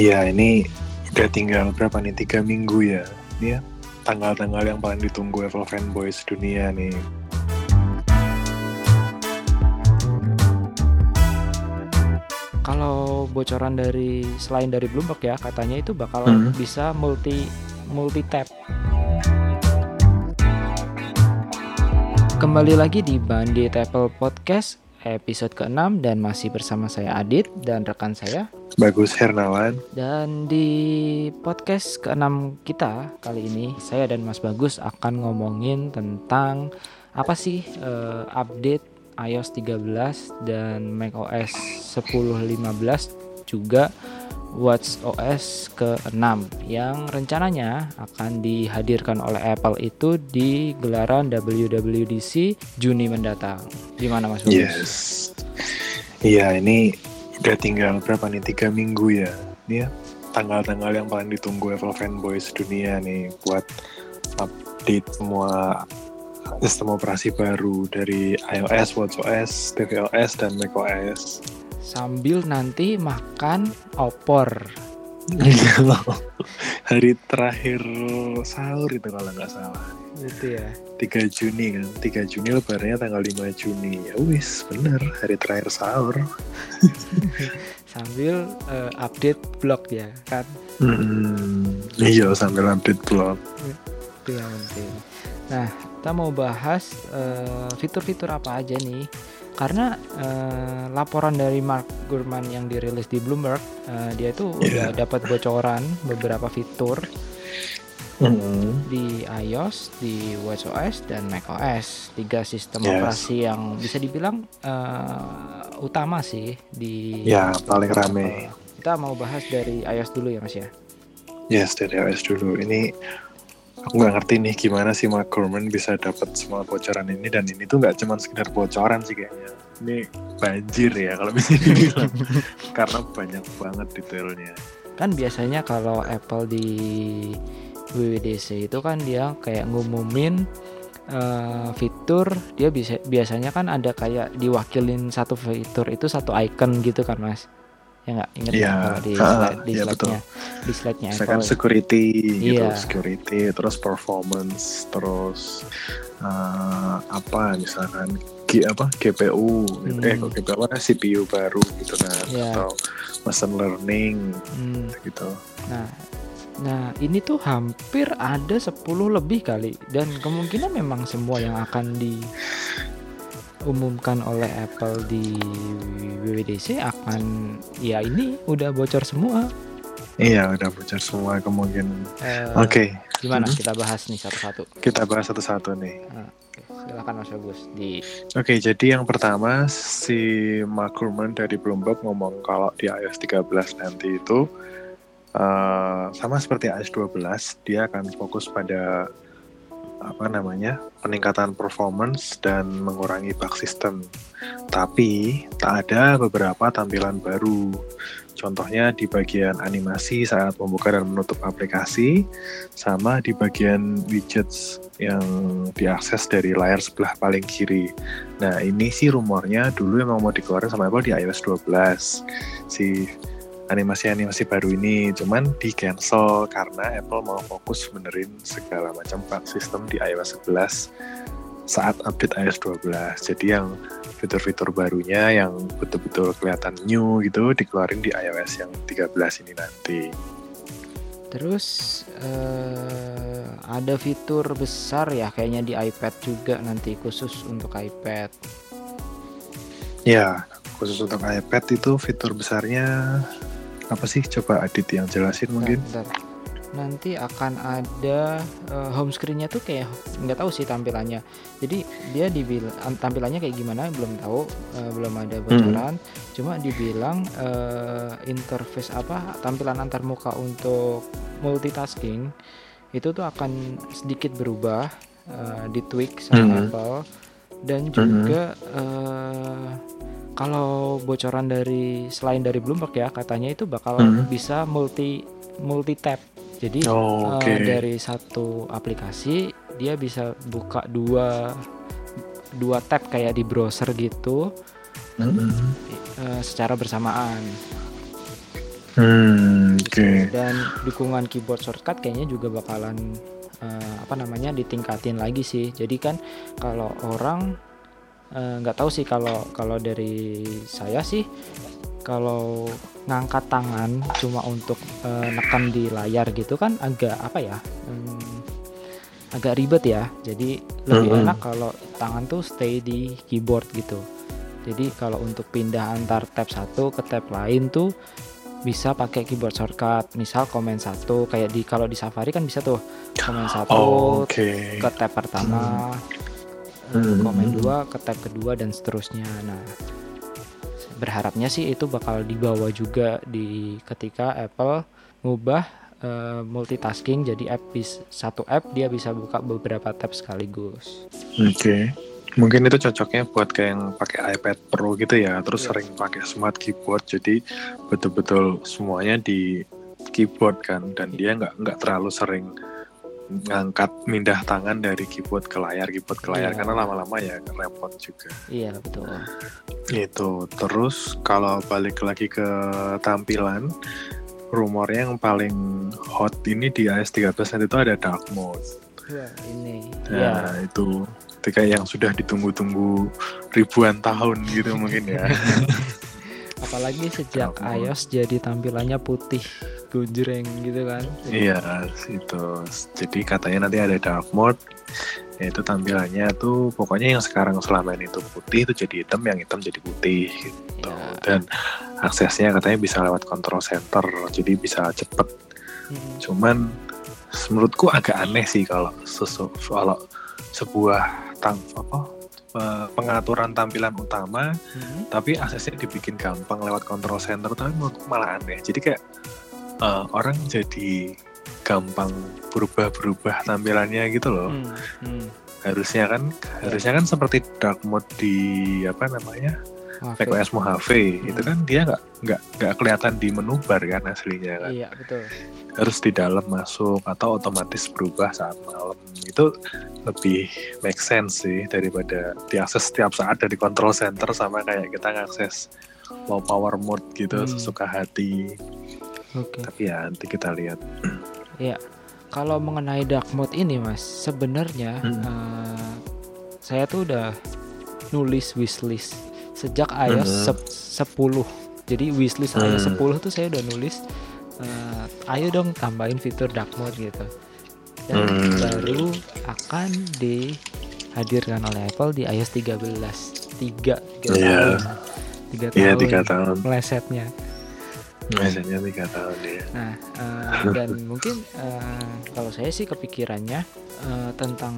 Iya, ini udah tinggal berapa nih? Tiga minggu ya. Ini ya tanggal-tanggal yang paling ditunggu Apple fanboys dunia nih. Kalau bocoran dari selain dari Bloomberg ya, katanya itu bakal Hmm. bisa multi multi tab. Kembali lagi di Bandit Apple Podcast episode ke-6 dan masih bersama saya Adit dan rekan saya Bagus Hernawan. Dan di podcast ke-6 kita kali ini saya dan Mas Bagus akan ngomongin tentang apa sih eh, update iOS 13 dan macOS 10.15 juga watchOS ke-6 yang rencananya akan dihadirkan oleh Apple itu di gelaran WWDC Juni mendatang. Gimana Mas Bagus? Yes. Iya, ini udah tinggal berapa nih? Tiga minggu ya. Ini ya tanggal-tanggal yang paling ditunggu Apple fanboys dunia nih buat update semua sistem operasi baru dari iOS, watchOS, tvOS, dan macOS. Sambil nanti makan opor. Iya. Hari terakhir sahur itu kalau nggak salah. Gitu ya. 3 Juni kan. 3 Juni lebarannya tanggal 5 Juni. Ya wis, bener. Hari terakhir sahur. Sambil eh, update blog ya kan. Hmm, iya sambil update blog. Itu yang penting. Nah, kita mau bahas eh, fitur-fitur apa aja nih. Karena eh, laporan dari Mark Gurman yang dirilis di Bloomberg, eh, dia itu udah Iya. dapat bocoran beberapa fitur Hmm. di iOS, di watchOS dan macOS. Tiga sistem Yes. operasi yang bisa dibilang eh, utama sih di Ya, paling rame. Kita mau bahas dari iOS dulu ya Mas ya. Yes, dari iOS dulu. Ini aku nggak ngerti nih gimana sih Mark Gurman bisa dapat semua bocoran ini dan ini tuh nggak cuma sekedar bocoran sih kayaknya. Ini banjir ya kalau bisa dibilang karena banyak banget detailnya. Kan biasanya kalau Apple di WWDC itu kan dia kayak ngumumin eh, fitur dia bisa biasanya kan ada kayak diwakilin satu fitur itu satu icon gitu kan Mas. Ya nggak inget nggak kalau di slide, di iya, slide-nya di slide-nya Misalkan Apple. security gitu, Iya. security, terus performance, terus eh, apa misalkan G apa GPU, gitu. eh Hmm. kok GPU apa CPU baru gitu kan, Iya. atau machine learning Hmm, gitu. Nah, nah ini tuh hampir ada 10 lebih kali dan kemungkinan memang semua yang akan diumumkan oleh Apple di WWDC akan ya ini udah bocor semua. Iya udah bocor semua kemungkinan. Eh, Oke, Gimana Mhm. kita bahas nih satu-satu. kita bahas satu-satu nih. Oke, silakan Mas Agus di Oke, jadi yang pertama si Mark Gurman dari Bloomberg ngomong kalau di iOS 13 nanti itu eh, sama seperti iOS 12, dia akan fokus pada apa namanya peningkatan performance dan mengurangi bug system. Tapi tak ada beberapa tampilan baru. Contohnya di bagian animasi saat membuka dan menutup aplikasi, sama di bagian widgets yang diakses dari layar sebelah paling kiri. Nah ini sih rumornya dulu emang mau dikeluarin sama Apple di iOS 12 si animasi-animasi baru ini cuman di cancel karena Apple mau fokus benerin segala macam bug system di iOS 11 saat update iOS 12 jadi yang fitur-fitur barunya yang betul-betul kelihatan new gitu dikeluarin di iOS yang 13 ini nanti Terus eh, ada fitur besar ya kayaknya di iPad juga nanti khusus untuk iPad. ya khusus untuk iPad itu fitur besarnya apa sih coba Adit yang jelasin mungkin Bentar, bentar. Nanti akan ada eh, home screen-nya tuh kayak nggak tahu sih tampilannya. Jadi dia dibilang tampilannya kayak gimana belum tahu, eh, belum ada bocoran. Cuma dibilang eh, interface apa tampilan antar muka untuk multitasking itu tuh akan sedikit berubah, eh, ditweak sama Mhm. Apple dan juga eh, kalau bocoran dari selain dari Bloomberg ya katanya itu bakal Mhm. bisa multi multi tab. Jadi Oh, eh, oke. dari satu aplikasi dia bisa buka dua dua tab kayak di browser gitu Mm-mm. eh, secara bersamaan. Hmm, Oke. dan dukungan keyboard shortcut kayaknya juga bakalan eh, apa namanya ditingkatin lagi sih jadi kan kalau orang eh, nggak tahu sih kalau kalau dari saya sih kalau ngangkat tangan cuma untuk eh, nekan di layar gitu kan agak apa ya hmm, agak ribet ya jadi lebih Mm-mm. enak kalau tangan tuh stay di keyboard gitu jadi kalau untuk pindah antar tab satu ke tab lain tuh bisa pakai keyboard shortcut misal komen satu kayak di kalau di Safari kan bisa tuh komen satu Oh, Oke. ke tab pertama eh, Hmm. komen dua ke tab kedua dan seterusnya nah berharapnya sih itu bakal dibawa juga di ketika Apple ngubah eh, multitasking jadi app bis, satu app dia bisa buka beberapa tab sekaligus Oke. Mungkin itu cocoknya buat kayak yang pakai iPad Pro gitu ya, terus Iya. sering pakai smart keyboard, jadi betul-betul semuanya di keyboard kan, dan dia nggak nggak terlalu sering ngangkat mindah tangan dari keyboard ke layar, keyboard ke layar, Iya. karena lama-lama ya repot juga. iya betul Itu. Terus kalau balik lagi ke tampilan, rumornya yang paling hot ini di iOS 13 itu ada dark mode. Wah, ini ya Nah, itu itu kayak yang sudah ditunggu-tunggu ribuan tahun gitu mungkin ya. apalagi sejak Dark mode. iOS jadi tampilannya putih gujreng gitu kan iya, itu. Jadi katanya nanti ada dark mode yaitu tampilannya tuh pokoknya yang sekarang selama ini tuh putih itu jadi hitam, yang hitam jadi putih gitu. Ya. Dan aksesnya katanya bisa lewat control center, jadi bisa cepet. Hmm. Cuman menurutku agak aneh sih kalau sesu, kalau sebuah tam, apa pengaturan tampilan utama Hmm. tapi aksesnya dibikin gampang lewat control center tapi menurutku malah aneh jadi kayak eh, orang jadi gampang berubah-berubah tampilannya gitu loh Hmm. Hmm. harusnya kan harusnya kan seperti dark mode di apa namanya macOS Mojave Hmm. itu kan dia nggak nggak nggak kelihatan di menu bar kan aslinya kan iya betul harus di dalam masuk atau otomatis berubah saat malam itu lebih make sense sih daripada diakses setiap saat dari control center sama kayak kita ngakses low power mode gitu Hmm. sesuka hati oke tapi ya nanti kita lihat kalau mengenai dark mode ini mas sebenarnya Hmm. eh, saya tuh udah nulis wishlist sejak iOS Hmm. sep- 10 jadi wishlist Hmm. iOS 10 tuh saya udah nulis eh, ayo dong tambahin fitur dark mode gitu dan Hmm. baru akan dihadirkan oleh Apple di iOS 13 tiga, tiga Iya. tahun tiga Iya tahun tiga tahun melesetnya biasanya tiga tahun ya Nah, eh, dan mungkin eh, kalau saya sih kepikirannya eh, tentang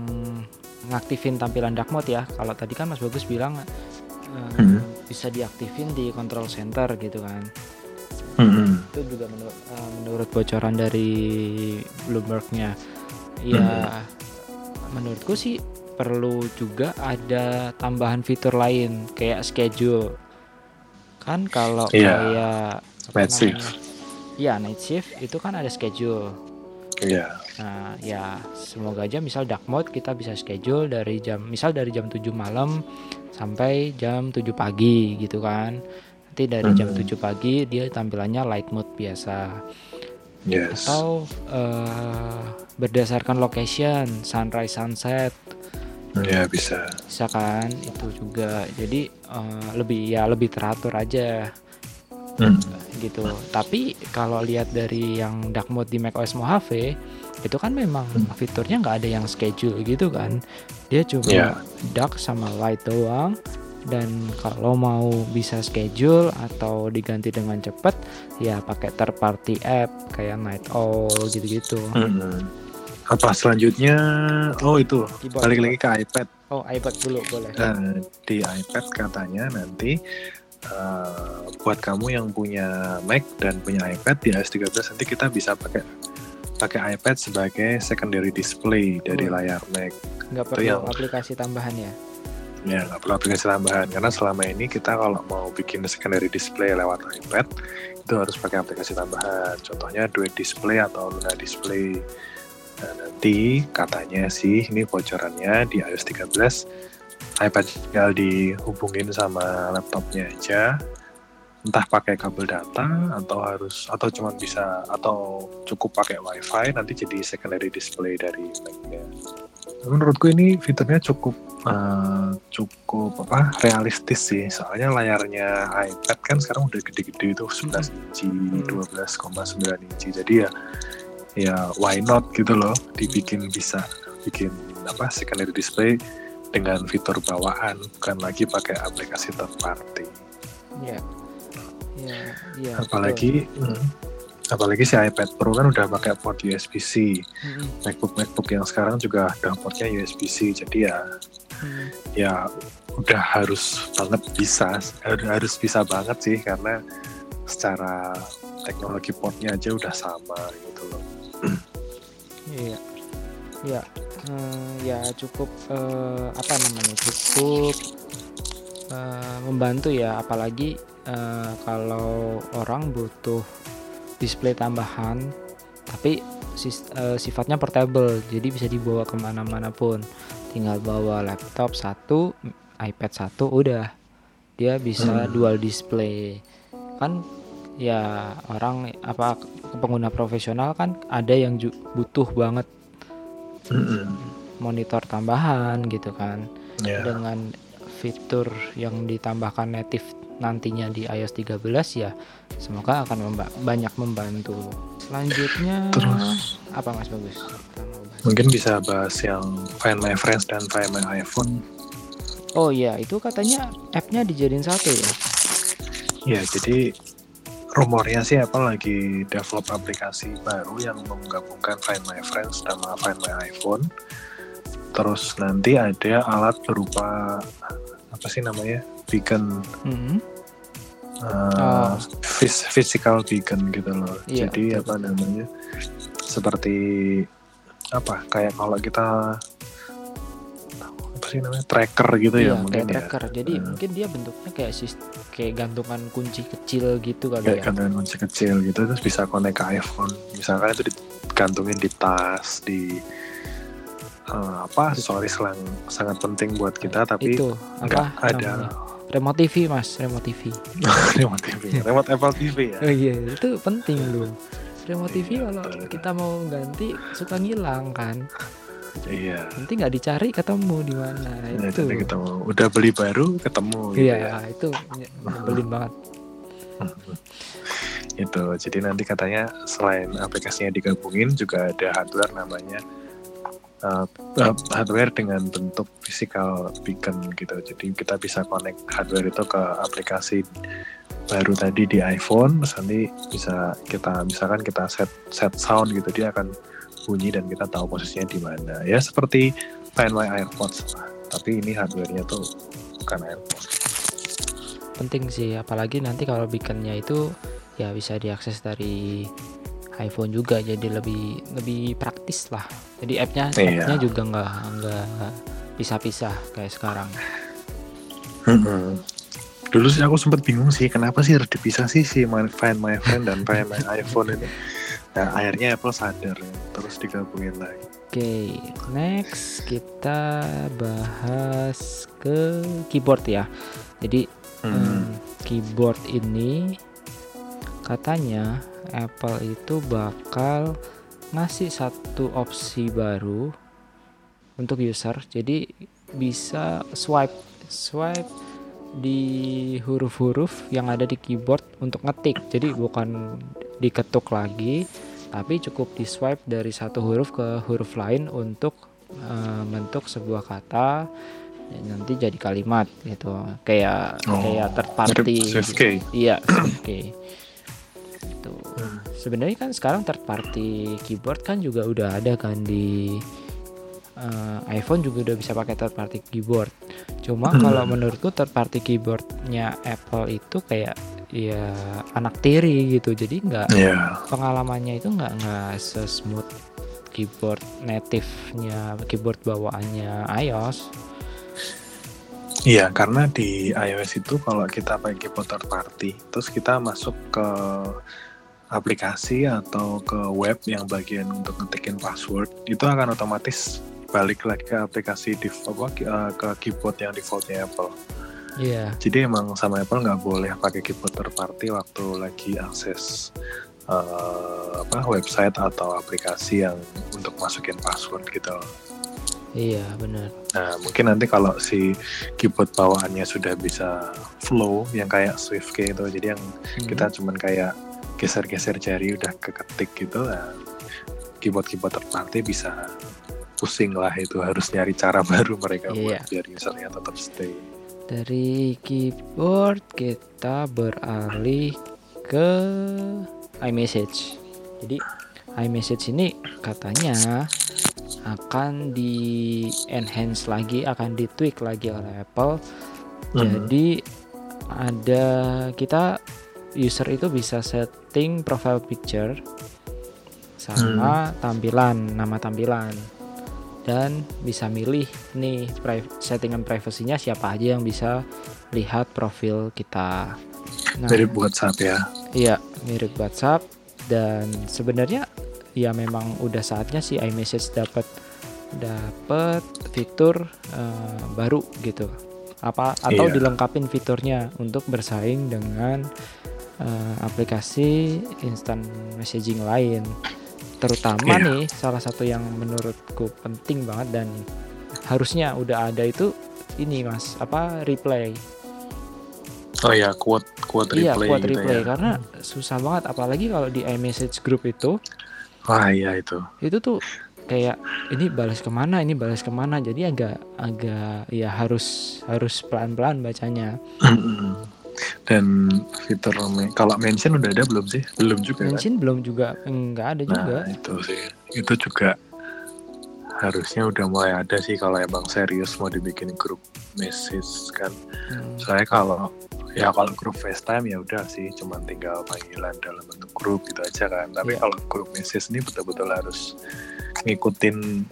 ngaktifin tampilan dark mode ya. Kalau tadi kan Mas Bagus bilang eh, Hmm. bisa diaktifin di control center gitu kan. Hmm. Itu juga menurut eh, menurut bocoran dari Bloomberg-nya. Ya, menurutku sih perlu juga ada tambahan fitur lain kayak schedule. Kan kalau Iya. kayak Night shift. Iya, night shift itu kan ada schedule. Iya. Nah, ya semoga aja misal dark mode kita bisa schedule dari jam misal dari jam 7 malam sampai jam 7 pagi gitu kan. Nanti dari jam Mhm. 7 pagi dia tampilannya light mode biasa yes atau eh, berdasarkan location, sunrise sunset ya bisa bisa kan itu juga. Jadi eh, lebih ya lebih teratur aja Hmm. gitu. Tapi kalau lihat dari yang dark mode di macOS Mojave itu kan memang Hmm. fiturnya nggak ada yang schedule gitu kan. Dia cuma Iya. dark sama light doang. Dan kalau mau bisa schedule atau diganti dengan cepat ya pakai third party app kayak Night Owl gitu-gitu. Hmm. apa selanjutnya oh itu Keyboard, balik lagi ke iPad Oh iPad dulu boleh. Nah, di iPad katanya nanti buat kamu yang punya Mac dan punya iPad di iOS 13 nanti kita bisa pakai pakai iPad sebagai secondary display dari Oh. layar Mac. Nggak perlu yang- aplikasi tambahan ya. Ya nggak perlu aplikasi tambahan karena selama ini kita kalau mau bikin secondary display lewat iPad itu harus pakai aplikasi tambahan. Contohnya Duet Display atau Luna Display. Nah, nanti katanya sih ini bocorannya di iOS 13 iPad tinggal dihubungin sama laptopnya aja. Entah pakai kabel data atau harus atau cuma bisa atau cukup pakai wifi nanti jadi secondary display dari Mac-nya. Menurutku ini fiturnya cukup uh, cukup apa realistis sih. Soalnya layarnya iPad kan sekarang udah gede-gede itu 11 inci, 12,9 inci. Jadi ya ya why not gitu loh dibikin bisa bikin apa secondary display dengan fitur bawaan bukan lagi pakai aplikasi third party. Iya. Iya, iya. apalagi hmm, apalagi si iPad Pro kan udah pakai port USB-C. Mm-mm. MacBook MacBook yang sekarang juga ada portnya USB-C. Jadi ya Mm. ya udah harus banget bisa har- harus bisa banget sih karena secara teknologi portnya aja udah sama gitu loh. Iya, ya, eh, ya cukup eh, apa namanya cukup eh, membantu ya, apalagi eh, kalau orang butuh display tambahan, tapi sis- eh, sifatnya portable, jadi bisa dibawa ke mana-mana pun. Tinggal bawa laptop satu, iPad satu, udah dia bisa Hmm. dual display. Kan ya orang apa pengguna profesional kan ada yang butuh banget monitor tambahan gitu kan. Ya. dengan fitur yang ditambahkan native nantinya di iOS 13 ya semoga akan memba- banyak membantu. Selanjutnya Terus? apa mas bagus? Mungkin bisa bahas yang Find My Friends dan Find My iPhone. oh iya itu katanya appnya dijadiin satu ya? Ya, jadi rumornya sih Apple lagi develop aplikasi baru yang menggabungkan Find My Friends sama Find My iPhone. Terus nanti ada alat berupa apa sih namanya? Beacon Mhm. uh, Oh. phys- physical beacon gitu loh. Iya, Jadi betul, apa namanya? Seperti apa? Kayak kalau kita apa sih namanya? tracker gitu iya ya mungkin kayak ya. tracker jadi Hmm. mungkin dia bentuknya kayak sis- kayak gantungan kunci kecil gitu kali kayak ya gantungan kunci kecil gitu terus bisa connect ke iPhone misalkan itu digantungin di tas di eh, apa aksesoris yang sangat penting buat kita tapi itu nggak apa ada namanya? remote TV mas remote TV remote TV remote Apple TV ya Oh iya, itu penting loh. Remote TV Iya, kalau kita mau ganti suka ngilang kan. Iya Nanti nggak dicari ketemu di mana. Nah, itu. mau udah beli baru ketemu gitu Iya, ya itu nyebelin banget. itu jadi nanti katanya selain aplikasinya digabungin juga ada hardware namanya uh, uh, hardware dengan bentuk physical beacon gitu jadi kita bisa connect hardware itu ke aplikasi baru tadi di iPhone nanti bisa kita misalkan kita set set sound gitu dia akan bunyi dan kita tahu posisinya di mana ya seperti Find My AirPods lah tapi ini hardware-nya tuh bukan AirPods Penting sih, apalagi nanti kalau beaconnya itu ya bisa diakses dari iPhone juga, jadi lebih lebih praktis lah. Jadi appnya Iya. appnya juga nggak nggak pisah-pisah kayak sekarang. Dulu sih aku sempat bingung sih kenapa sih harus dipisah sih si Find My Friend dan Find My iPhone ini. Nah, akhirnya Apple sadar terus digabungin lagi. Oke, next kita bahas ke keyboard ya. Jadi Hmm. Hmm, keyboard ini katanya Apple itu bakal ngasih satu opsi baru untuk user. Jadi bisa swipe swipe di huruf-huruf yang ada di keyboard untuk ngetik. Jadi bukan diketuk lagi, tapi cukup di swipe dari satu huruf ke huruf lain untuk eh, bentuk sebuah kata nanti jadi kalimat gitu kayak Oh, kayak third party gitu. Iya oke itu Hmm. sebenarnya kan sekarang third party keyboard kan juga udah ada kan di eh, iPhone juga udah bisa pakai third party keyboard cuma Hmm. kalau menurutku third party keyboardnya Apple itu kayak ya anak tiri gitu jadi nggak Iya. pengalamannya itu nggak nggak sesmooth keyboard native-nya keyboard bawaannya iOS Iya, karena di iOS itu kalau kita pakai keyboard third party, terus kita masuk ke aplikasi atau ke web yang bagian untuk ngetikin password, itu akan otomatis balik lagi ke aplikasi default eh, ke keyboard yang defaultnya Apple. Iya. Jadi emang sama Apple nggak boleh pakai keyboard third party waktu lagi akses uh, apa website atau aplikasi yang untuk masukin password gitu. Iya benar. Nah mungkin nanti kalau si keyboard bawaannya sudah bisa flow yang kayak SwiftKey itu, jadi yang Hmm. kita cuman kayak geser-geser jari udah keketik gitu, nah, keyboard-keyboard third party bisa pusing lah itu harus nyari cara baru mereka Iya. buat biar usernya tetap stay. Dari keyboard kita beralih ke iMessage. Jadi iMessage ini katanya akan di enhance lagi, akan di tweak lagi oleh Apple. Mhm. Jadi ada kita user itu bisa setting profile picture sama tampilan, nama tampilan. Dan bisa milih nih settingan privasinya siapa aja yang bisa lihat profil kita. Nah, Mirip WhatsApp ya. Iya, mirip WhatsApp dan sebenarnya ya memang udah saatnya sih iMessage dapat dapat fitur eh, baru gitu. Apa atau Iya. dilengkapin fiturnya untuk bersaing dengan eh, aplikasi instant messaging lain. Terutama Iya. nih salah satu yang menurutku penting banget dan harusnya udah ada itu ini Mas, apa replay. Oh ya, quote quote Iya, replay kuat gitu replay ya. karena susah banget apalagi kalau di iMessage group itu Wah iya itu. itu tuh kayak ini balas ke mana ini balas ke mana jadi agak agak ya harus harus pelan-pelan bacanya Dan fitur kalau mention udah ada belum sih? Belum juga kan? mention belum juga enggak ada juga Nah itu sih, itu juga harusnya udah mulai ada sih kalau emang serius mau dibikin grup message kan. Hmm, Soalnya kalau ya kalau grup FaceTime ya udah sih, cuman tinggal panggilan dalam bentuk grup gitu aja kan. Tapi Iya. kalau grup message ini betul-betul harus ngikutin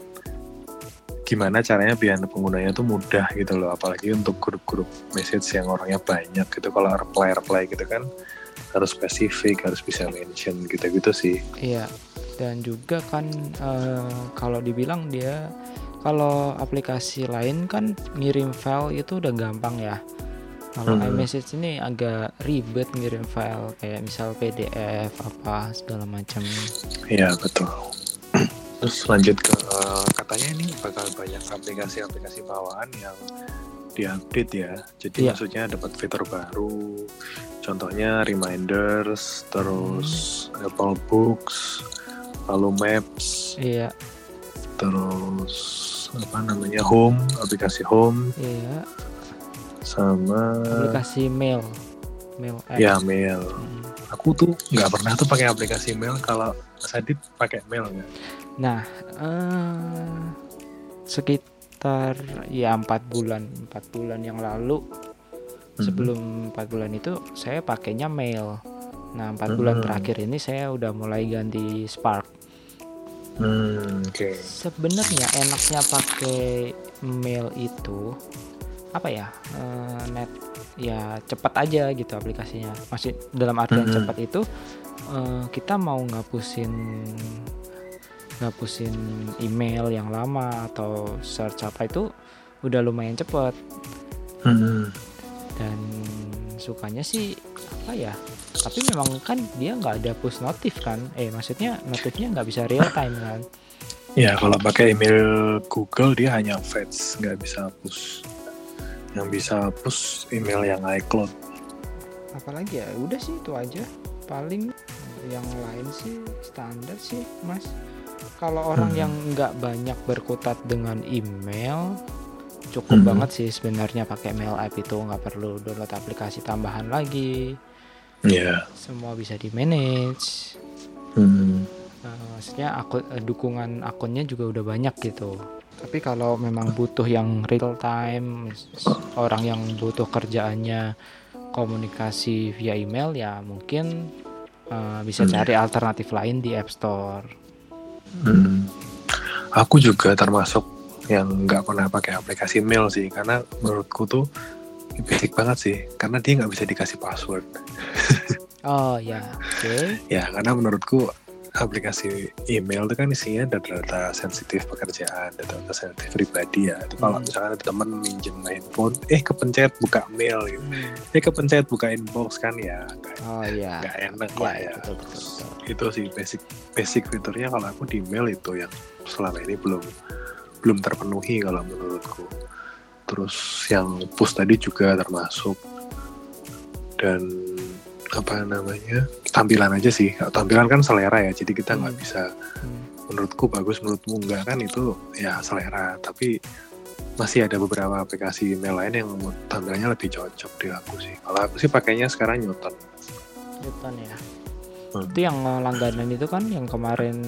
gimana caranya biar penggunanya tuh mudah gitu loh apalagi untuk grup-grup message yang orangnya banyak gitu kalau reply reply gitu kan harus spesifik harus bisa mention gitu-gitu sih iya dan juga kan eh, kalau dibilang dia kalau aplikasi lain kan ngirim file itu udah gampang ya kalau Hmm. iMessage ini agak ribet ngirim file kayak misal PDF apa segala macam Iya betul. Terus lanjut ke katanya ini bakal banyak aplikasi-aplikasi bawaan yang diupdate ya. Jadi Iya. maksudnya dapat fitur baru. Contohnya reminders, terus Apple Books, lalu Maps, iya terus apa namanya Home, aplikasi Home, iya sama aplikasi mail mail apps. ya Mail. Hmm. Aku tuh nggak pernah tuh pakai aplikasi Mail. Kalau Mas Adit pakai Mail nggak? Nah, eh, sekitar ya empat bulan empat bulan yang lalu Mhm. sebelum empat bulan itu saya pakainya mail. Nah empat bulan Mhm. terakhir ini saya udah mulai ganti Spark. Hmm, oke. Sebenarnya enaknya pakai mail itu apa ya eh, net ya cepat aja gitu aplikasinya. Masih dalam artian Mhm. cepat itu eh, kita mau ngapusin ngapusin email yang lama atau search apa itu udah lumayan cepet Hmm. dan sukanya sih apa ya tapi memang kan dia nggak ada push notif kan eh maksudnya notifnya nggak bisa real time kan Ya kalau pakai email Google dia hanya fetch, nggak bisa push. Yang bisa push email yang iCloud. apalagi ya udah sih itu aja paling yang lain sih standar sih mas kalau orang Hmm. yang nggak banyak berkutat dengan email cukup Hmm. banget sih sebenarnya pakai mail app itu nggak perlu download aplikasi tambahan lagi Ya. semua bisa di manage Hmm. Nah, maksudnya akun eh, dukungan akunnya juga udah banyak gitu tapi kalau memang butuh yang real time orang yang butuh kerjaannya komunikasi via email ya mungkin eh, bisa Hmm. cari alternatif lain di App Store Hmm. Aku juga termasuk yang nggak pernah pakai aplikasi mail sih, karena menurutku tuh basic banget sih, karena dia nggak bisa dikasih password. oh ya oke Ya, karena menurutku aplikasi email itu kan isinya data-data sensitif pekerjaan, data-data sensitif pribadi ya. Itu kalau Hmm. misalkan ada temen minjem handphone, eh kepencet buka mail gitu. Hmm. Eh kepencet buka inbox kan ya nggak Oh iya. nggak enak Iya, lah ya. betul, betul, betul. Itu sih basic basic fiturnya kalau aku di mail itu yang selama ini belum belum terpenuhi kalau menurutku. Terus yang push tadi juga termasuk dan apa namanya tampilan aja sih tampilan kan selera ya jadi kita nggak Hmm. bisa Hmm. menurutku bagus menurutmu enggak kan itu ya selera tapi masih ada beberapa aplikasi email lain yang tampilannya lebih cocok di aku sih kalau aku sih pakainya sekarang Newton Newton ya. Hmm. Itu yang langganan itu kan yang kemarin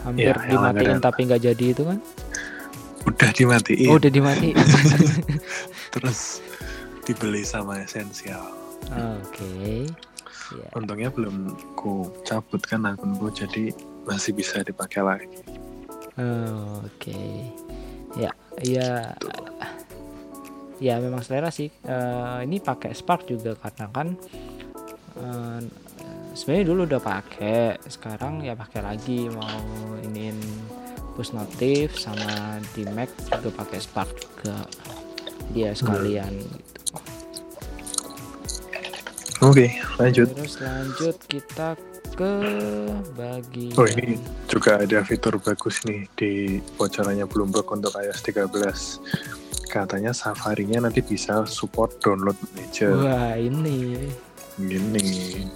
hampir yang dimatiin langganan. tapi nggak jadi itu kan? udah dimatiin Oh, udah dimatiin. terus dibeli sama esensial Oke. Ya. untungnya belum ku cabut kan akunku jadi masih bisa dipakai lagi Oh, Oke. Ya, ya. Ya memang selera sih. Eh, ini pakai Spark juga karena kan eh, sebenarnya dulu udah pakai, sekarang ya pakai lagi mau iniin push notif sama di Mac juga pakai Spark juga. Dia sekalian. Oke lanjut Terus lanjut kita ke bagian Oh ini juga ada fitur bagus nih di bocorannya Bloomberg untuk iOS 13. Katanya Safari-nya nanti bisa support download manager. Wah, ini Gini,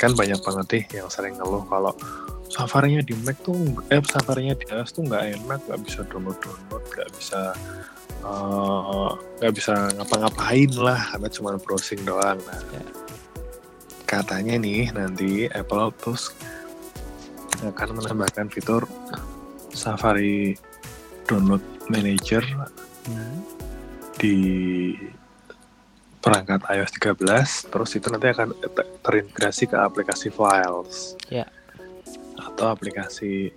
kan banyak banget nih yang sering ngeluh kalau Safari-nya di Mac tuh, eh Safari-nya di iOS tuh nggak enak, nggak bisa download-download, nggak bisa eh, nggak bisa ngapa-ngapain lah, karena cuma browsing doang. Nah, Ya. Katanya nih nanti Apple terus akan menambahkan fitur Safari Download Manager Hmm. di perangkat iOS 13 terus itu nanti akan ter- terintegrasi ke aplikasi Files Ya. atau aplikasi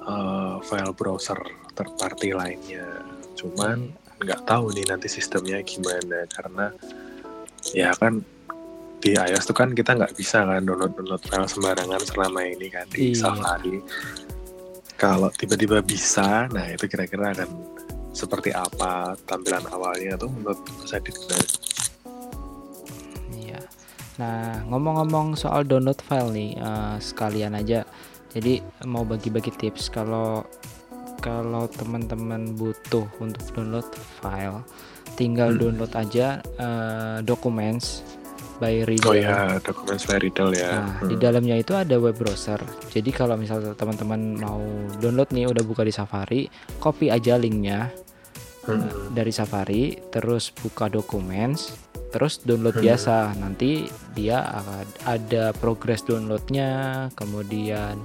eh, file browser third party lainnya cuman nggak tahu nih nanti sistemnya gimana karena ya kan di iOS tuh kan kita nggak bisa kan download download file sembarangan selama ini kan di Iya. Safari kalau tiba-tiba bisa nah itu kira-kira akan seperti apa tampilan awalnya tuh menurut Adit gimana? Iya. Nah, ngomong-ngomong soal download file nih, eh, sekalian aja. Jadi mau bagi-bagi tips kalau kalau teman-teman butuh untuk download file, tinggal Hmm. download aja eh, Documents by Reader. Oh ya, dokumen Fly Riddle ya. Nah, Hmm. di dalamnya itu ada web browser. Jadi kalau misalnya teman-teman mau download nih udah buka di Safari, copy aja linknya Hmm. dari Safari, terus buka Documents, terus download Hmm. biasa. Nanti dia akan ada progress downloadnya, kemudian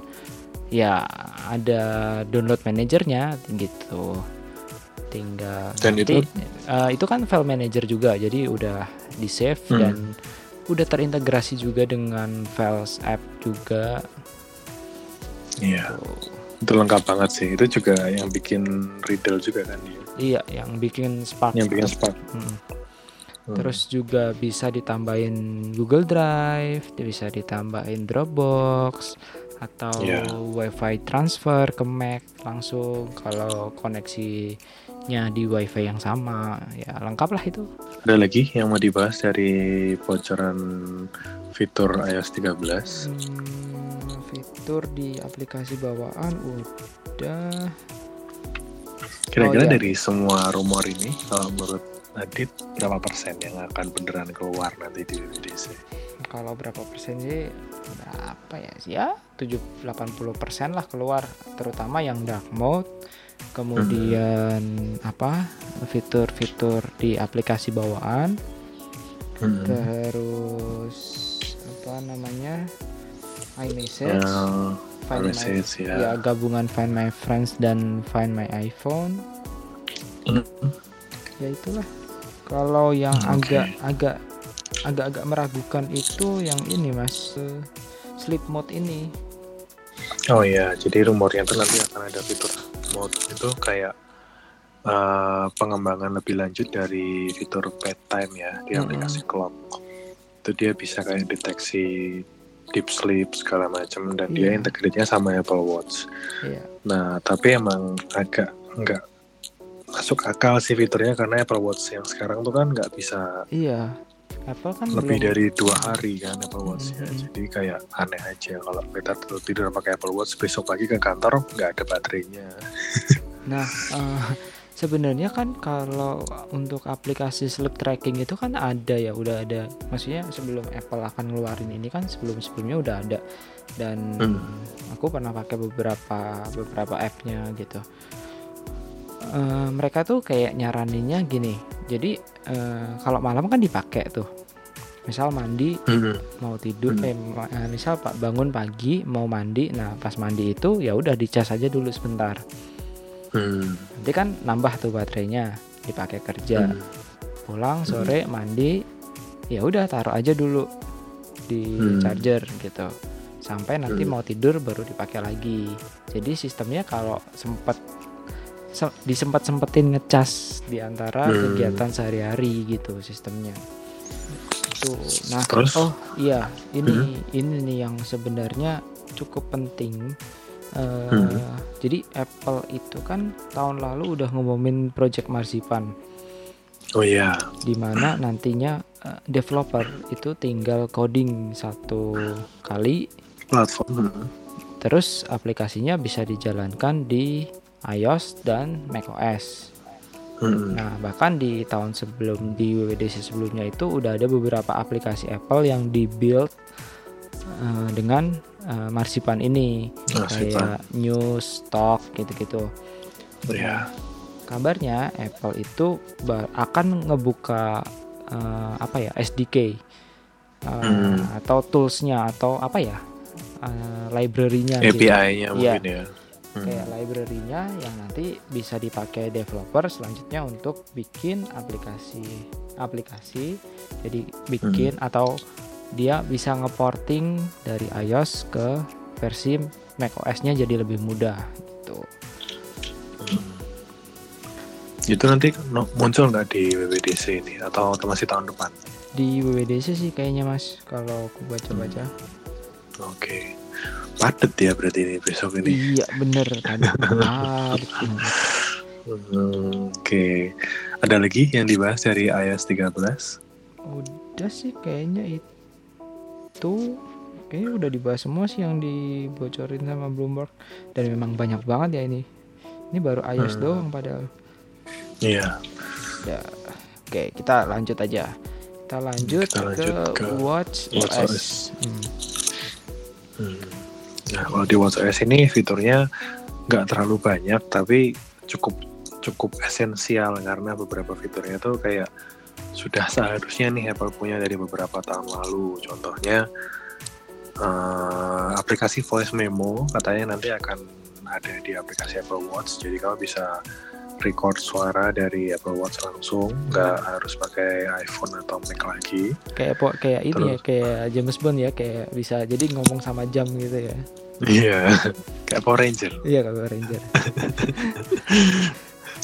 ya ada download manajernya gitu. Tinggal Dan nanti, itu- eh, itu kan file manager juga, jadi udah di save Hmm. dan udah terintegrasi juga dengan files app juga. Iya, Tuh. itu lengkap banget sih. Itu juga yang bikin Riddle juga kan dia. Iya, yang bikin Spark. Yang bikin Spark. Mm. Hmm. Terus juga bisa ditambahin Google Drive, bisa ditambahin Dropbox atau Iya. WiFi transfer ke Mac langsung kalau koneksinya di WiFi yang sama. Ya, lengkap lah itu. ada lagi yang mau dibahas dari bocoran fitur iOS 13? Hmm, fitur di aplikasi bawaan udah Kira-kira Oh, iya. dari semua rumor ini, kalau menurut Adit berapa persen yang akan beneran keluar nanti di WWDC? kalau berapa persen sih berapa ya ya 7 80 persen lah keluar terutama yang dark mode kemudian apa fitur-fitur di aplikasi bawaan Hmm. terus apa namanya iMessage Yang Find My- message ya. ya gabungan Find My Friends dan Find My iPhone Hmm. ya itulah kalau yang Hmm, Oke. agak agak agak-agak meragukan itu yang ini mas sleep mode ini Oh iya, jadi rumornya tuh nanti akan ada fitur mode itu kayak eh, pengembangan lebih lanjut dari fitur bedtime ya di Mm-mm. aplikasi clock. Itu dia bisa kayak deteksi deep sleep segala macam dan dia Iya. integrate-nya sama Apple Watch. Iya. Nah, tapi emang agak nggak masuk akal sih fiturnya karena Apple Watch yang sekarang tuh kan nggak bisa Iya. Apple kan lebih belum dari dua hari kan Apple Watch-nya. Mhm. Jadi kayak aneh aja kalau kita tidur, tidur pakai Apple Watch besok pagi ke kantor nggak ada baterainya. Nah, eh, sebenarnya kan kalau untuk aplikasi sleep tracking itu kan ada ya, udah ada. Maksudnya sebelum Apple akan ngeluarin ini kan sebelum-sebelumnya udah ada. Dan Hmm. aku pernah pakai beberapa beberapa app-nya gitu. Eh, mereka tuh kayak nyaraninnya gini. Jadi eh, kalau malam kan dipakai tuh. Misal mandi Mhm. mau tidur Hmm. eh, misal pak bangun pagi mau mandi nah pas mandi itu ya udah dicas aja dulu sebentar Hmm. nanti kan nambah tuh baterainya dipakai kerja Hmm. pulang sore mandi ya udah taruh aja dulu di Hmm. charger gitu sampai nanti Hmm. mau tidur baru dipakai lagi jadi sistemnya kalau sempat se- disempat sempetin ngecas di antara Hmm. kegiatan sehari-hari gitu sistemnya itu nah Terus? oh iya ini Hmm. ini nih yang sebenarnya cukup penting Eh, Hmm. jadi Apple itu kan tahun lalu udah ngumumin Project Marzipan Oh iya. di mana nantinya eh, developer itu tinggal coding satu kali Platform. Hmm. terus aplikasinya bisa dijalankan di iOS dan macOS. Hmm. Nah, bahkan di tahun sebelum di WWDC sebelumnya itu udah ada beberapa aplikasi Apple yang dibuild eh, dengan eh, Marzipan ini Marzipan. kayak News, Talk gitu-gitu. Iya. Kabarnya Apple itu akan ngebuka eh, apa ya SDK eh, Hmm. atau toolsnya atau apa ya eh, library-nya gitu. API-nya Iya. mungkin ya. Hmm. kayak library-nya yang nanti bisa dipakai developer selanjutnya untuk bikin aplikasi aplikasi jadi bikin atau dia bisa ngeporting dari iOS ke versi macOS-nya jadi lebih mudah gitu. Hmm. Itu nanti muncul nggak di WWDC ini atau masih tahun depan? Di WWDC sih kayaknya Mas kalau aku baca-baca. Oke. Padet ya berarti ini besok ini. Iya bener Hmm, Oke. Ada lagi yang dibahas dari iOS 13? udah sih kayaknya itu kayaknya udah dibahas semua sih yang dibocorin sama Bloomberg dan memang banyak banget ya ini ini baru iOS Hmm. doang padahal Iya. ya oke kita lanjut aja kita lanjut, Kita lanjut ke, ke Watch, Watch OS, OS. Hmm. Hmm. Nah, kalau di WatchOS ini fiturnya nggak terlalu banyak, tapi cukup cukup esensial karena beberapa fiturnya tuh kayak sudah seharusnya nih Apple punya dari beberapa tahun lalu. Contohnya eh, aplikasi voice memo katanya nanti akan ada di aplikasi Apple Watch, jadi kamu bisa record suara dari Apple Watch langsung, nggak harus pakai iPhone atau Mac lagi. kayak po- kayak ini ya kayak James Bond ya kayak bisa jadi ngomong sama jam gitu ya Iya, kayak Power Ranger. iya kalau Ranger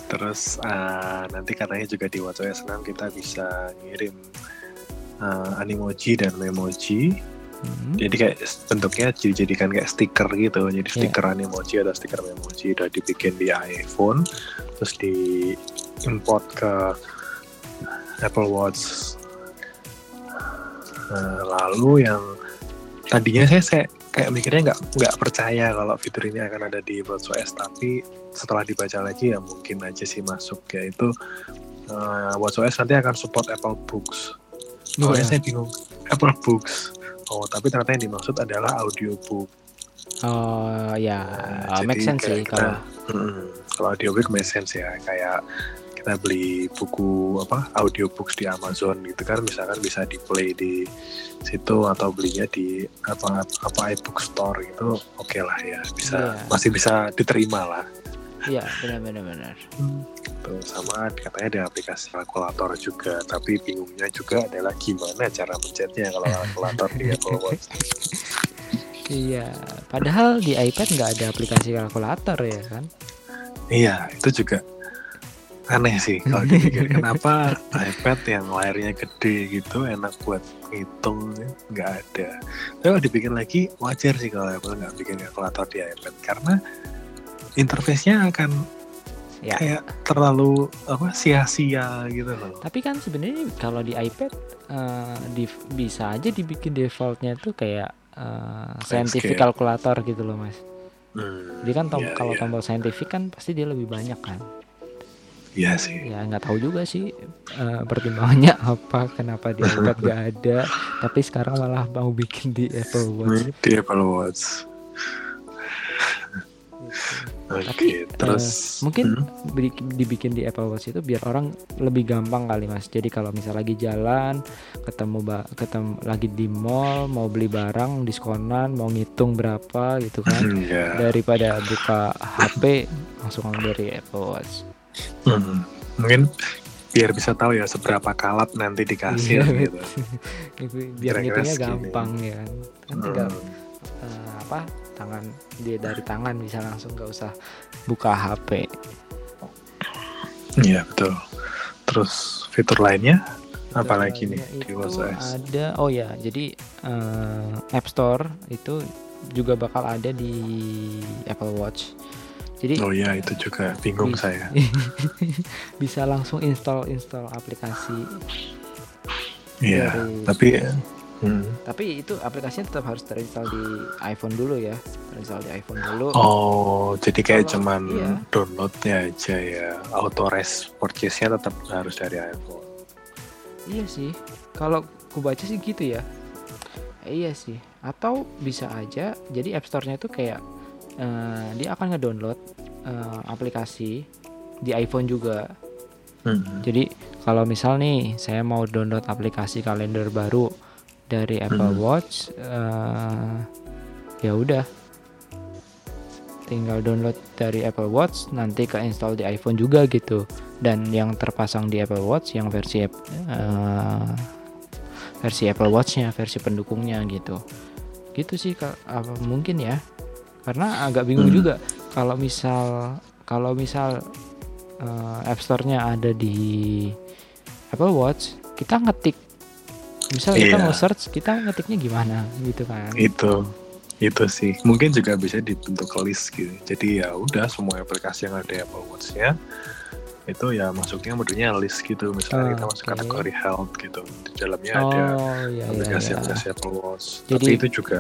Terus eh, nanti katanya juga di WatchOS 6 kita bisa ngirim eh, animoji dan memoji. Hmm. Jadi kayak bentuknya dijadikan kayak stiker gitu. Jadi Iya. stiker animoji atau stiker memoji udah dibikin di iPhone, terus di import ke Apple Watch. Eh, lalu yang tadinya saya, saya kayak mikirnya nggak nggak percaya kalau fitur ini akan ada di WatchOS tapi setelah dibaca lagi ya mungkin aja sih masuk yaitu uh, WatchOS nanti akan support Apple Books. Oh, ya. saya bingung Apple Books. Oh tapi ternyata yang dimaksud adalah audiobook. oh ya Nah, uh, make sense sih kalau kalau audiobook make sense ya kayak kita beli buku apa audiobooks di Amazon gitu kan misalkan bisa di play di situ atau belinya di apa apa iBook Store gitu oke lah ya bisa Iya. masih bisa diterima lah iya benar-benar benar Tuh, sama katanya ada aplikasi kalkulator juga tapi bingungnya juga adalah gimana cara mencetnya kalau kalkulator di Apple Watch iya padahal di iPad nggak ada aplikasi kalkulator ya kan? Iya itu juga aneh sih kalau dipikir kenapa iPad yang layarnya gede gitu enak buat ngitung nggak ada. Tapi kalau dipikir lagi wajar sih kalau Apple nggak bikin kalkulator di iPad karena interface-nya akan Ya. kayak terlalu apa sia-sia gitu loh Tapi kan sebenarnya kalau di iPad eh, di, bisa aja dibikin defaultnya tuh kayak eh, scientific Landscape. calculator gitu loh mas. hmm, Jadi kan tom- iya, kalau iya. tombol scientific kan pasti dia lebih banyak kan. iya sih Ya nggak tahu juga sih eh, pertimbangannya apa, kenapa di iPad gak ada, tapi sekarang malah mau bikin di Apple Watch. di Apple Watch oke Tapi, terus Mungkin hmm, di- dibikin di Apple Watch itu biar orang lebih gampang kali mas. Jadi kalau misal lagi jalan, ketemu ba- ketemu lagi di mall, mau beli barang diskonan, mau ngitung berapa gitu kan. ya Daripada buka HP langsung dari Apple Watch. hmm, mungkin biar bisa tahu ya seberapa kalap nanti di kasir Iya, gitu Itu biar ngitungnya segini. gampang ya kan. Kan tinggal Hmm, eh, apa tangan dia dari tangan bisa langsung nggak usah buka HP. Iya betul. Terus fitur lainnya apa lagi nih di WatchOS? ada oh ya jadi eh, App Store itu juga bakal ada di Apple Watch jadi Oh iya itu juga bingung Wih. saya. bisa langsung install install aplikasi Iya. Tapi hmm. tapi itu aplikasinya tetap harus terinstall di iPhone dulu ya terinstall di iPhone dulu oh jadi kayak Kalau- cuman iya. downloadnya aja ya. Auto res purchase-nya tetap harus dari iPhone. iya sih kalau ku baca sih gitu ya Eh, iya sih atau bisa aja jadi App Store-nya itu kayak eh, dia akan ngedownload eh, aplikasi di iPhone juga Hmm. Jadi kalau misal nih saya mau download aplikasi kalender baru dari Apple Hmm. Watch, eh, ya udah, tinggal download dari Apple Watch, nanti ke install di iPhone juga gitu. Dan yang terpasang di Apple Watch yang versi eh, versi Apple Watch-nya, versi pendukungnya gitu. Gitu sih apa mungkin ya? Karena agak bingung Hmm. juga kalau misal kalau misal eh, App Store-nya ada di Apple Watch, kita ngetik misal kita Iya. mau search, kita ngetiknya gimana gitu kan. Itu itu sih mungkin juga bisa dibentuk list gitu. Jadi ya udah semua aplikasi yang ada Apple Watch-nya itu ya masuknya modelnya list gitu. Misalnya kita masuk Oke. kategori health gitu. Di dalamnya ada Oh iya iya iya. aplikasi-aplikasi Apple Watch. Jadi, Tapi itu juga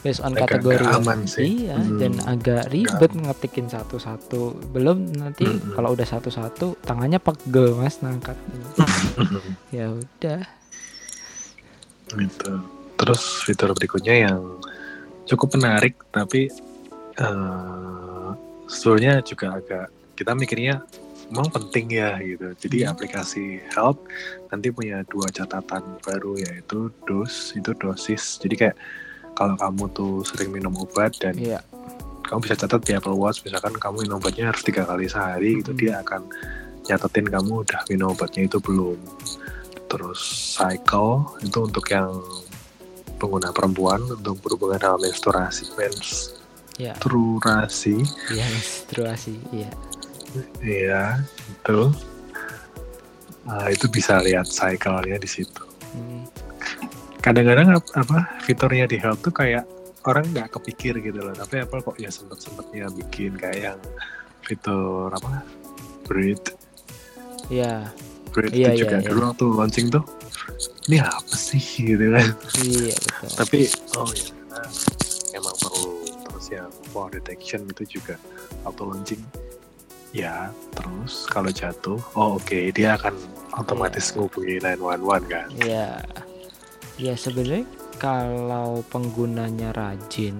Based on agak- kategori. agak aman sih. Iya, Hmm. dan agak ribet ngetikin satu-satu. Belum nanti Mm-mm. kalau udah satu-satu tangannya pegel Mas nangkat. ya udah. Gitu. Terus fitur berikutnya yang cukup menarik tapi eh sebetulnya juga agak kita mikirnya emang penting ya gitu. Jadi Hmm. aplikasi Health nanti punya dua catatan baru yaitu dos itu dosis. Jadi kayak kalau kamu tuh sering minum obat dan Iya. kamu bisa catat di Apple Watch misalkan kamu minum obatnya harus tiga kali sehari gitu Mhm. dia akan nyatetin kamu udah minum obatnya itu belum terus cycle itu untuk yang pengguna perempuan untuk berhubungan dengan menstruasi Iya. menstruasi Iya, menstruasi. Iya. iya itu Ah, itu bisa lihat cycle-nya di situ Hmm. kadang-kadang ap- apa fiturnya di health tuh kayak orang nggak kepikir gitu loh tapi Apple kok ya sempet sempetnya bikin kayak yang fitur apa breathe Iya. Breathe Iya, itu iya, juga iya. dulu waktu launching tuh ini apa sih gitu kan Iya, betul. tapi oh ya ternyata emang perlu terus yang fall detection itu juga waktu launching ya terus kalau jatuh oh oke dia akan otomatis ngubungi 911 kan Iya. Ya sebenarnya kalau penggunanya rajin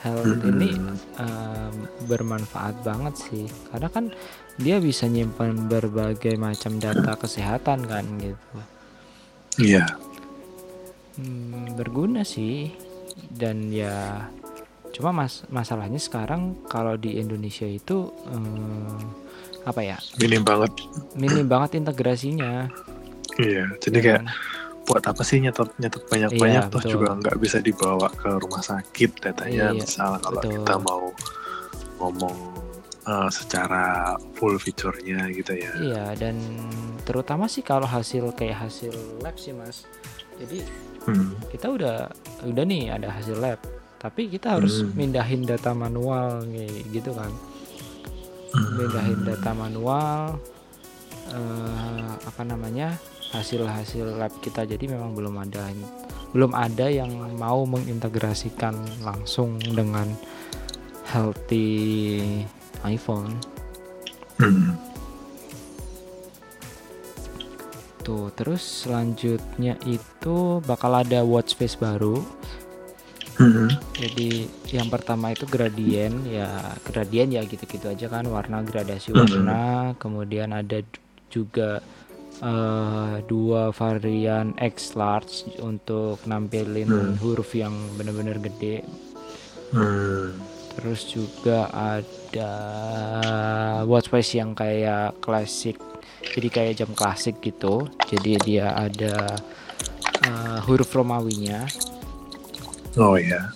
health Mm-mm. ini em, bermanfaat banget sih. Karena kan dia bisa nyimpan berbagai macam data kesehatan kan gitu. iya Hmm, berguna sih. Dan ya cuma mas masalahnya sekarang kalau di Indonesia itu em, apa ya? minim banget Minim banget integrasinya. iya jadi ya kayak kan? buat apa sih nyetot nyetot banyak banyak Iya, toh betul. juga nggak bisa dibawa ke rumah sakit datanya Iya, misal kalau betul. kita mau ngomong uh, secara full fiturnya gitu ya. Iya dan terutama sih kalau hasil kayak hasil lab sih mas. Jadi Hmm. kita udah udah nih ada hasil lab, tapi kita harus Hmm. mindahin data manual nih gitu kan. Mindahin data manual eh, apa namanya hasil-hasil lab kita jadi memang belum ada belum ada yang mau mengintegrasikan langsung dengan healthy iPhone Hmm. Tuh, terus selanjutnya itu bakal ada watch face baru. Hmm. Jadi yang pertama itu gradien ya gradien ya gitu-gitu aja kan warna gradasi Mhm. warna. Kemudian ada juga eh, dua varian X large untuk nampilin Hmm. huruf yang bener-bener gede. Hmm. Terus juga ada watch face yang kayak klasik. Jadi kayak jam klasik gitu. Jadi dia ada eh, huruf Romawinya. Oh ya.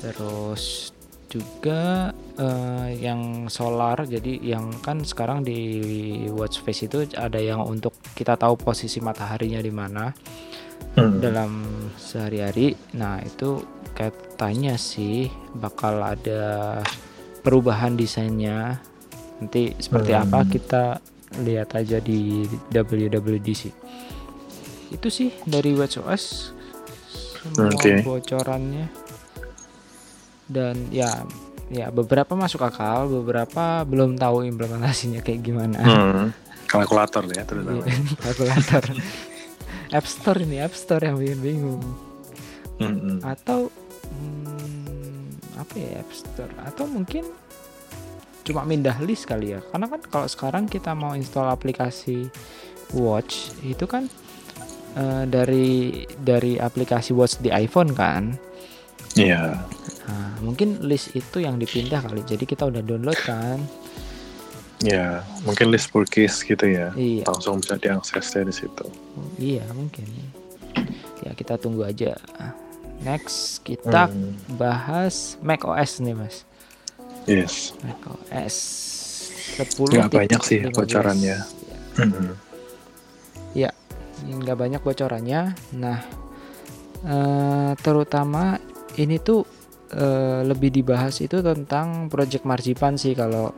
Terus juga eh, yang solar, jadi yang kan sekarang di watch face itu ada yang untuk kita tahu posisi mataharinya di mana Hmm. dalam sehari-hari. Nah itu katanya sih bakal ada perubahan desainnya. Nanti seperti Hmm. apa kita lihat aja di WWDC. Itu sih dari WatchOS semua Oke. bocorannya. Dan ya ya beberapa masuk akal, beberapa belum tahu implementasinya kayak gimana. Hmm. Kalkulator ya terutama. Iya, Kalkulator. App Store ini App Store yang bikin bingung. Hmm. Atau hmm, apa ya App Store? Atau mungkin cuma mindah list kali ya. Karena kan kalau sekarang kita mau install aplikasi Watch itu kan eh, dari dari aplikasi Watch di iPhone kan. Iya. Nah, mungkin list itu yang dipindah kali. Jadi kita udah download kan. Ya, mungkin list purchase gitu ya. Iya. Langsung bisa diakses dari situ. Iya, mungkin. Ya, kita tunggu aja. Next kita Hmm. bahas Mac OS nih, Mas. Yes. Mac OS 10 Nggak banyak sih 15. bocorannya. Hmm. Ya, nggak banyak bocorannya. Nah, eh, terutama ini tuh eh, lebih dibahas itu tentang Project Marzipan sih kalau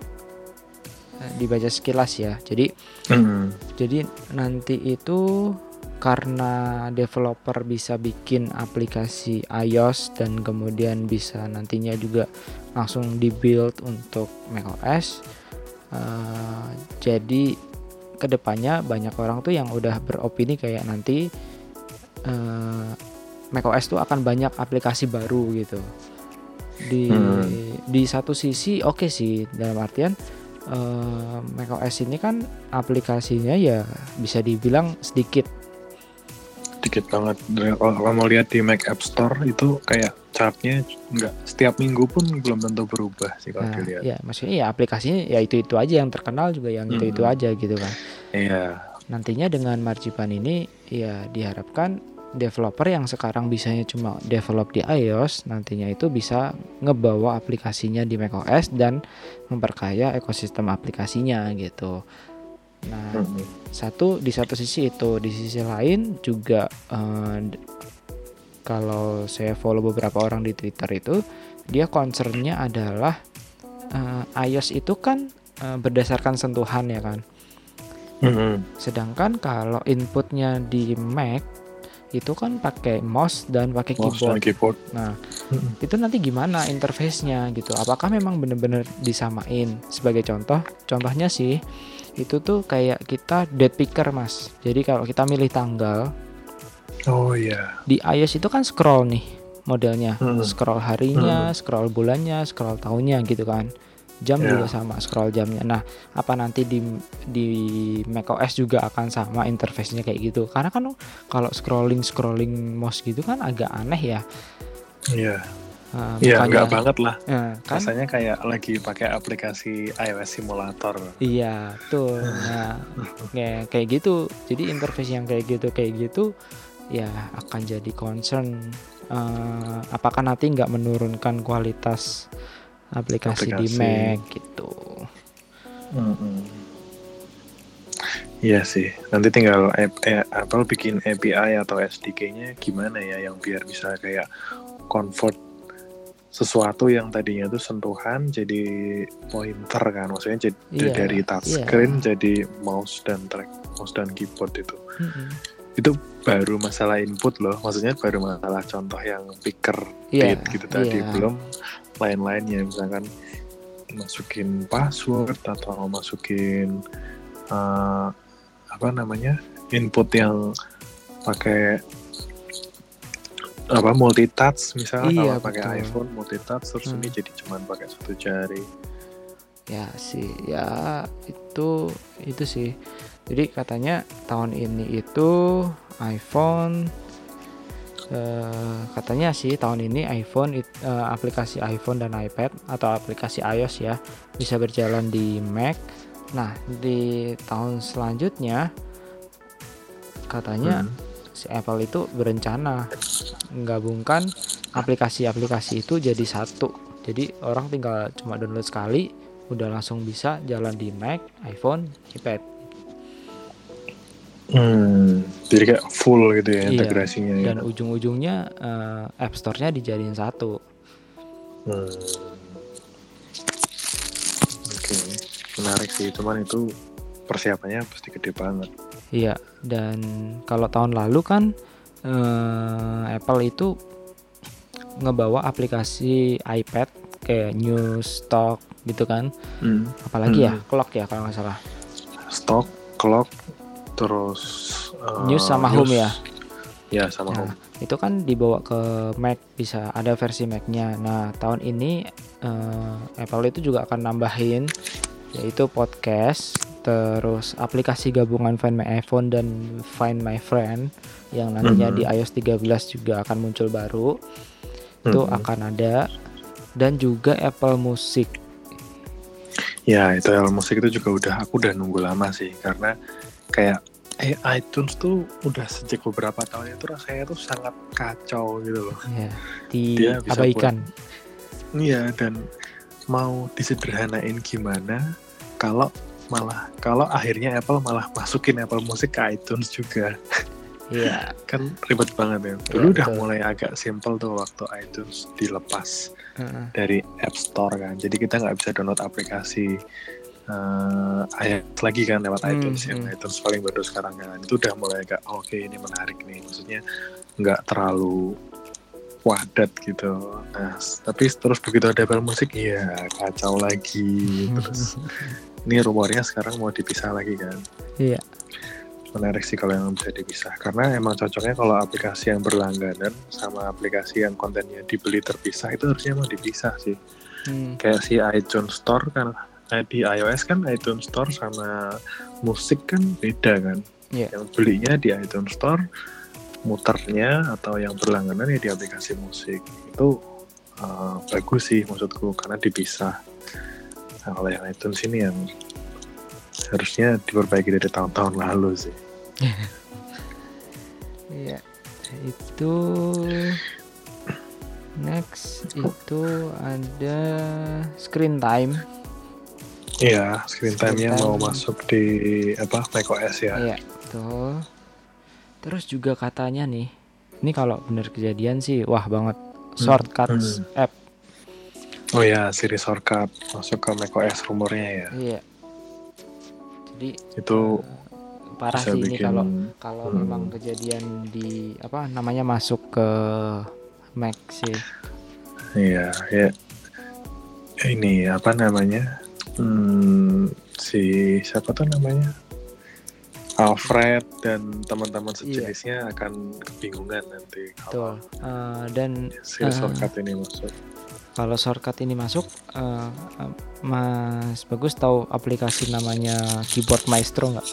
eh, dibaca sekilas ya. Jadi Hmm. Jadi nanti itu karena developer bisa bikin aplikasi iOS dan kemudian bisa nantinya juga langsung dibuild untuk macOS. eh, jadi ke depannya banyak orang tuh yang udah beropini kayak nanti eh, macOS tuh akan banyak aplikasi baru gitu. Di Hmm. di satu sisi oke sih dalam artian eh, macOS ini kan aplikasinya ya bisa dibilang sedikit. Dikit banget. Dan Kalau mau lihat di Mac App Store itu kayak chartnya nggak setiap minggu pun belum tentu berubah sih kalau Nah, dilihat. ya maksudnya ya aplikasinya ya itu-itu aja yang terkenal juga yang itu-itu Hmm. aja gitu kan. Iya. Nantinya dengan Marzipan ini ya diharapkan developer yang sekarang bisanya cuma develop di iOS nantinya itu bisa ngebawa aplikasinya di macOS dan memperkaya ekosistem aplikasinya gitu. Nah, Hmm. satu di satu sisi itu di sisi lain juga d- kalau saya follow beberapa orang di Twitter itu dia concernnya adalah eh, iOS itu kan eh, berdasarkan sentuhan ya kan Hmm. sedangkan kalau inputnya di Mac itu kan pakai mouse dan pakai Mouse dan keyboard keyboard. nah Hmm. itu nanti gimana interface-nya gitu apakah memang benar-benar disamain sebagai contoh contohnya sih itu tuh kayak kita date picker mas jadi kalau kita milih tanggal Oh iya. di iOS itu kan scroll nih modelnya Hmm. scroll harinya scroll bulannya scroll tahunnya gitu kan jam Ya. juga sama scroll jamnya nah apa nanti di di macOS juga akan sama interface-nya kayak gitu karena kan kalau scrolling scrolling mouse gitu kan agak aneh ya Iya. Nah, Iya, bukannya- nggak banget lah. Nah, kan Rasanya kayak lagi pakai aplikasi iOS simulator. Iya, tuh. Nah, kayak kayak gitu. Jadi interface yang kayak gitu kayak gitu ya akan jadi concern eh, apakah nanti nggak menurunkan kualitas aplikasi, di Aplikasi. Mac gitu. Iya sih. Nanti tinggal app- eh, Apple bikin API atau SDK-nya gimana ya yang biar bisa kayak convert sesuatu yang tadinya tuh sentuhan jadi pointer kan. Maksudnya jadi Iya, dari touchscreen jadi mouse dan track mouse dan keyboard itu. Mm-mm. Itu baru masalah input loh. Maksudnya baru masalah contoh yang picker Iya, beat gitu tadi iya. belum lain-lainnya misalkan masukin password atau masukin eh, apa namanya input yang pakai apa multi touch misalnya Iya, kalau pakai betul. iPhone multi touch terus Hmm. ini jadi cuman pakai satu jari Ya sih, ya itu itu sih. Jadi katanya tahun ini itu iPhone eh, katanya sih tahun ini iPhone it- eh, aplikasi iPhone dan iPad atau aplikasi iOS ya bisa berjalan di Mac. Nah, di tahun selanjutnya katanya Hmm. Si Apple itu berencana menggabungkan aplikasi-aplikasi itu jadi satu. Jadi orang tinggal cuma download sekali udah langsung bisa jalan di Mac, iPhone, iPad. Hmm, jadi kayak full gitu ya Iya, integrasinya ya. Dan ujung-ujungnya eh, App Store-nya dijadiin satu. Hmm. Oke, menarik sih. Cuman itu persiapannya pasti gede banget. Iya, dan kalau tahun lalu kan eh, Apple itu ngebawa aplikasi iPad kayak News, Talk gitu kan. Hmm. Apalagi ya, Hmm. Clock ya kalau nggak salah. Stock, clock, terus uh, News sama home ya? Ya sama Nah, home. itu kan dibawa ke Mac bisa ada versi Mac-nya. Nah, tahun ini eh, Apple itu juga akan nambahin yaitu podcast, terus aplikasi gabungan Find My iPhone dan Find My Friend yang nantinya Mhm. di iOS 13 juga akan muncul baru. Itu Mhm. akan ada dan juga Apple Music. Ya itu Apple Music itu juga udah aku udah nunggu lama sih karena kayak eh, iTunes tuh udah sejak beberapa tahun itu rasanya tuh sangat kacau gitu loh. Ya, diabaikan. Iya dan mau disederhanain gimana kalau malah kalau akhirnya Apple malah masukin Apple Music ke iTunes juga Iya. kan ribet banget ya. Dulu Iya, udah betul. mulai agak simple tuh waktu iTunes dilepas Heeh. dari App Store kan. Jadi kita nggak bisa download aplikasi eh iOS lagi kan lewat Hmm, iTunes yang hmm. iTunes paling baru sekarang kan. Itu udah mulai agak "Oh, oke ini menarik nih. Maksudnya nggak terlalu wadat gitu. Nah, tapi terus begitu ada Apple Music, ya kacau lagi. Terus ini rumornya sekarang mau dipisah lagi kan. Iya. Menarik sih kalau yang bisa dipisah. Karena emang cocoknya kalau aplikasi yang berlangganan sama aplikasi yang kontennya dibeli terpisah itu harusnya emang dipisah sih. Hmm. Kayak si iTunes Store kan eh, di iOS kan iTunes Store sama musik kan beda kan. Iya. Yang belinya di iTunes Store, muternya atau yang berlangganan ya di aplikasi musik itu uh, bagus sih maksudku karena dipisah. Kalau yang iTunes ini yang harusnya diperbaiki dari tahun-tahun lalu sih. Iya, itu next itu ada screen time. Iya, screen Screen time-nya mau time. masuk di apa macOS ya. Iya, betul. Terus juga katanya nih, ini kalau bener kejadian sih, wah banget. Shortcuts app, Oh ya, siri shortcut masuk ke macOS rumornya ya. iya. Jadi Itu parah bisa sih ini bikin kalau kalau Hmm. memang kejadian di apa namanya masuk ke Mac sih. Iya, ya. Ini apa namanya? Hmm, si siapa tuh namanya? Alfred dan teman-teman sejenisnya akan kebingungan nanti Betul. kalau Eh, dan siri eh, shortcut ini masuk. Kalau shortcut ini masuk, eh, eh, Mas Bagus tahu aplikasi namanya Keyboard Maestro nggak?